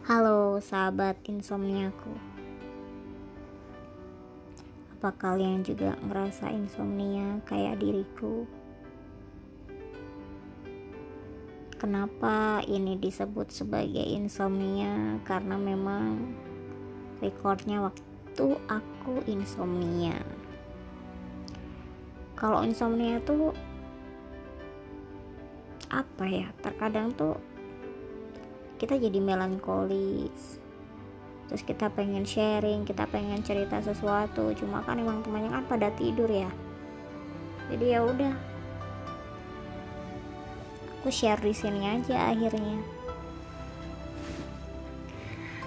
Halo sahabat insomniaku Apa kalian juga ngerasa insomnia kayak diriku? Kenapa ini disebut sebagai insomnia? Karena memang recordnya waktu aku insomnia Kalau insomnia tuh apa ya terkadang tuh kita jadi melankolis. Terus kita pengen sharing kita pengen cerita sesuatu cuma kan emang temannya kan pada tidur ya. Jadi ya udah. Aku share di sini aja akhirnya.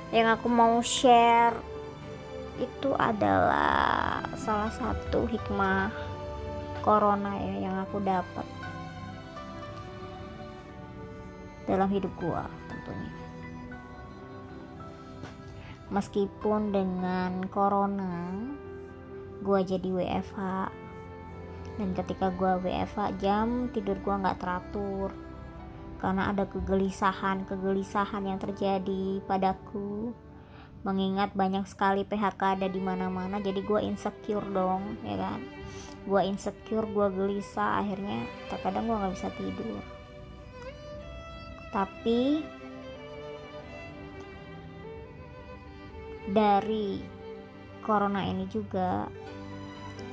Yang aku mau share itu adalah salah satu hikmah corona ya yang aku dapat dalam hidup gua tentunya. Meskipun dengan corona gua jadi WFH dan ketika gua WFH jam tidur gua nggak teratur. Karena ada kegelisahan kegelisahan yang terjadi padaku. Mengingat banyak sekali PHK ada di mana-mana jadi gue insecure dong ya kan? Gue insecure gue gelisah akhirnya terkadang gue nggak bisa tidur. Tapi dari corona ini juga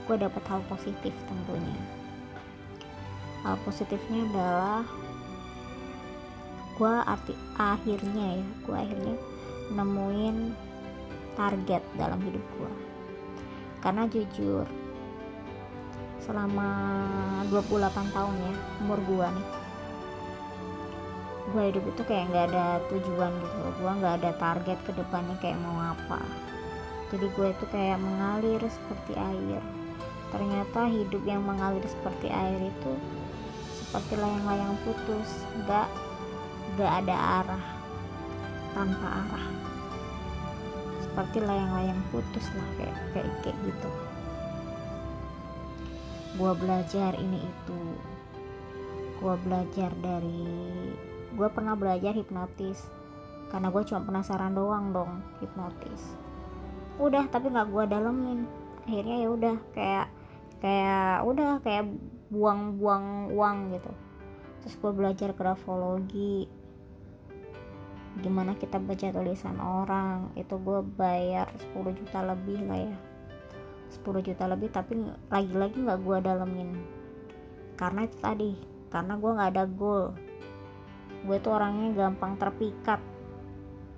gue dapat hal positif tentunya. Hal positifnya adalah gue arti akhirnya ya gue akhirnya nemuin target dalam hidup gue karena jujur selama 28 tahun ya umur gue nih gue hidup itu kayak nggak ada tujuan gitu loh. Gue nggak ada target ke depannya kayak mau apa. Jadi gue itu kayak mengalir seperti air. Ternyata hidup yang mengalir seperti air itu seperti layang-layang putus. Nggak nggak ada arah. Tanpa arah. Seperti layang-layang putus lah kayak kayak kayak gitu. Gue belajar ini itu. Gue belajar dari gue pernah belajar hipnotis. Karena gue cuma penasaran doang dong hipnotis. Udah tapi nggak gue dalemin. Akhirnya ya udah kayak kayak udah kayak buang-buang uang gitu. Terus gue belajar grafologi. Gimana kita baca tulisan orang. Itu gue bayar 10 juta lebih lah ya. 10 juta lebih tapi lagi-lagi nggak gue dalemin. Karena itu tadi karena gue nggak ada goal gue tuh orangnya gampang terpikat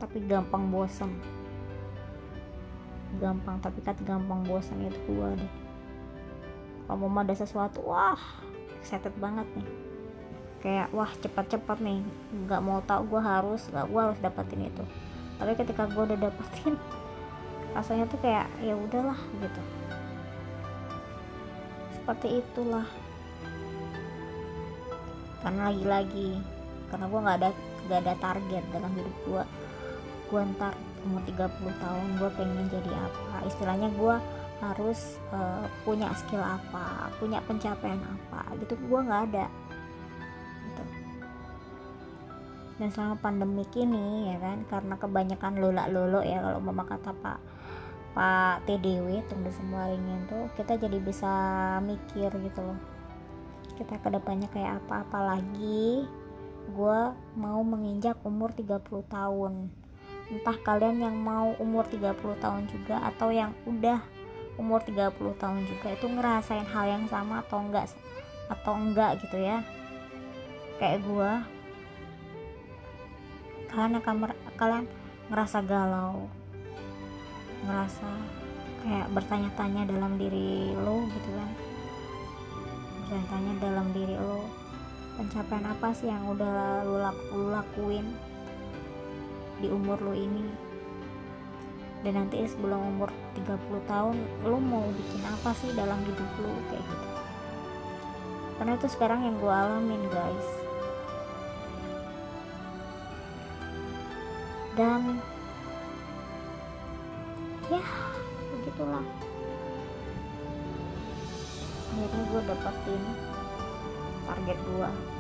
tapi gampang bosan gampang terpikat gampang bosan itu gue deh. Kalau mau ada sesuatu wah excited banget nih. Kayak wah cepat-cepat nih. Nggak mau tahu gue harus nggak gue harus dapetin itu. Tapi ketika gue udah dapetin rasanya tuh kayak ya udahlah gitu. Seperti itulah. Karena lagi-lagi karena gue nggak ada nggak ada target dalam hidup gue gue ntar umur 30 tahun gue pengen jadi apa. Istilahnya gue harus uh, punya skill apa punya pencapaian apa gitu. Gue nggak ada. Gitu. dan selama pandemi ini ya kan karena kebanyakan lola lolo ya kalau mama kata pak pak TDW tunggu semua ringin tuh kita jadi bisa mikir gitu loh. Kita ke depannya kayak apa apalagi gue mau menginjak umur 30 tahun. Entah kalian yang mau umur 30 tahun juga atau yang udah umur 30 tahun juga itu ngerasain hal yang sama atau enggak atau enggak gitu ya. Kayak gue kalian akan kalian ngerasa galau ngerasa kayak bertanya-tanya dalam diri lo gitu kan. Bertanya-tanya dalam diri lo pencapaian apa sih yang udah lu, laku, lu lakuin di umur lu ini? Dan nanti sebelum umur 30 tahun lu mau bikin apa sih dalam hidup lu kayak gitu? Karena itu sekarang yang gue alamin guys. Dan ya begitulah. Akhirnya gue dapetin target gue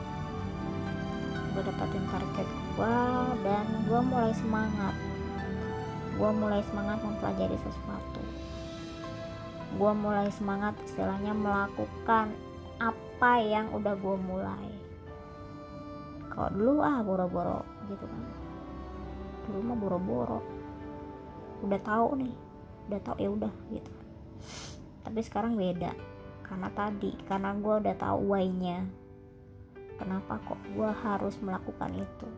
gue dapetin target gue dan gue mulai semangat. Gue mulai semangat mempelajari sesuatu. Gue mulai semangat istilahnya melakukan apa yang udah gue mulai. Kalau dulu ah boro-boro gitu kan. Dulu mah boro-boro. Udah tahu nih udah tahu ya udah gitu. Tapi sekarang beda karena tadi karena gue udah tahu why-nya kenapa kok gue harus melakukan itu?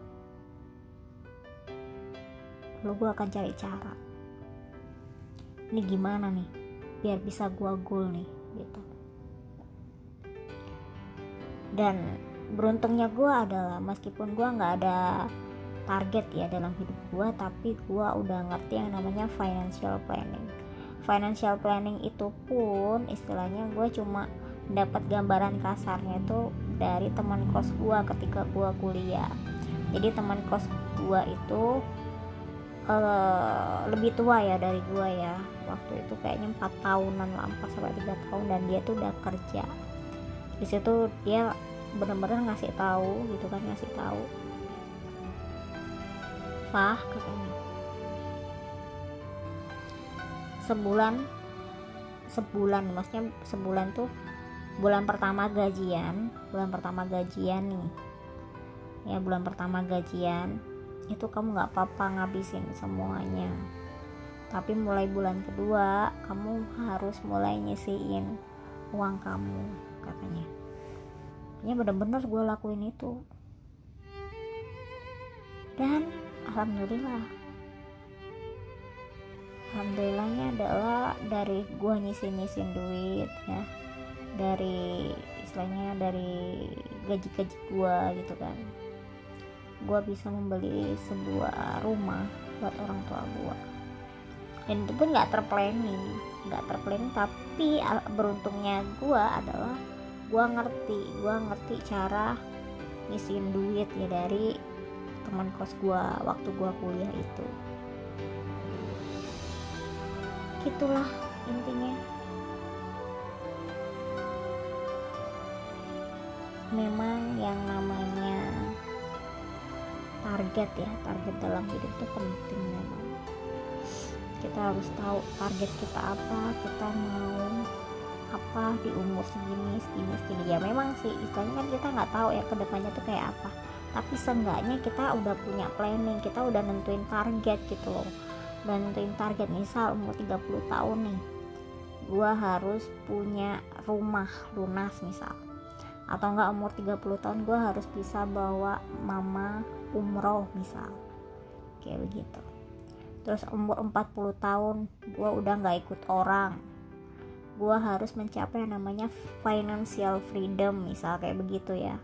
Lalu gue akan cari cara. Ini gimana nih? Biar bisa gue goal nih gitu. Dan beruntungnya gue adalah meskipun gue nggak ada target ya dalam hidup gue tapi gue udah ngerti yang namanya financial planning. Financial planning itu pun istilahnya gue cuma dapat gambaran kasarnya itu dari teman kos gue ketika gue kuliah. Jadi teman kos gue itu uh, lebih tua ya dari gue ya. Waktu itu kayaknya empat tahunan lah empat sampai tiga tahun dan dia tuh udah kerja. Di situ dia bener-bener ngasih tahu gitu kan ngasih tahu. Fah katanya. Sebulan sebulan maksudnya sebulan tuh bulan pertama gajian bulan pertama gajian nih. Ya bulan pertama gajian itu kamu nggak apa-apa ngabisin semuanya. Tapi mulai bulan kedua kamu harus mulai nyisiin uang kamu katanya. Ya bener-bener gue lakuin itu. Dan alhamdulillah. Alhamdulillahnya adalah dari gue nyisin-nyisin duit ya dari istilahnya dari gaji-gaji gue gitu kan. Gue bisa membeli sebuah rumah buat orang tua gue dan itu pun nggak terplanning nggak terplanning tapi beruntungnya gue adalah gue ngerti gue ngerti cara ngisiin duit ya dari teman kos gue waktu gue kuliah itu. Gitulah intinya memang yang namanya target ya target dalam hidup itu penting memang. Kita harus tahu target kita apa kita mau apa di umur segini segini segini. Ya memang sih istilahnya kan kita nggak tahu ya ke depannya tuh kayak apa. Tapi seenggaknya kita udah punya planning kita udah nentuin target gitu loh. Udah nentuin target misal umur 30 tahun nih gua harus punya rumah lunas misal atau enggak umur 30 tahun gue harus bisa bawa mama umroh misal. Kayak begitu. Terus umur 40 tahun gue udah nggak ikut orang. Gue harus mencapai yang namanya financial freedom misal kayak begitu ya.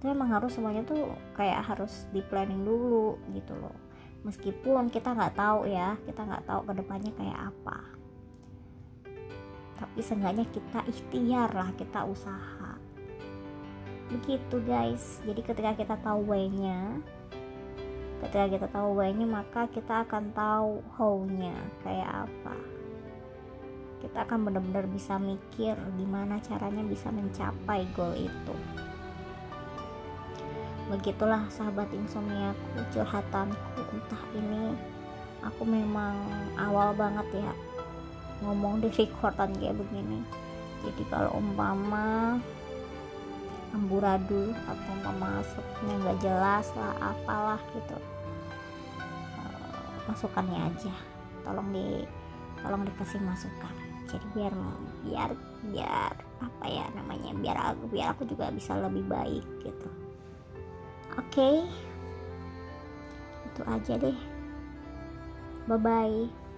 Itu emang harus semuanya tuh kayak harus di planning dulu gitu loh. Meskipun kita nggak tahu ya kita nggak tahu ke depannya kayak apa. Tapi seenggaknya kita ikhtiar lah kita usaha begitu guys. Jadi ketika kita tahu why-nya ketika kita tahu why-nya maka kita akan tahu how-nya kayak apa. Kita akan benar-benar bisa mikir gimana caranya bisa mencapai goal itu. Begitulah sahabat insomniaku curhatanku. Entah ini aku memang awal banget ya ngomong di recordan kayak begini. Jadi kalau umpama amburadul atau masuknya nggak jelas lah apalah gitu. Uh, masukannya aja. Tolong di tolong dikasih masukan. Jadi biar biar biar apa ya namanya biar aku biar aku juga bisa lebih baik gitu. Oke? Okay. itu aja deh. Bye bye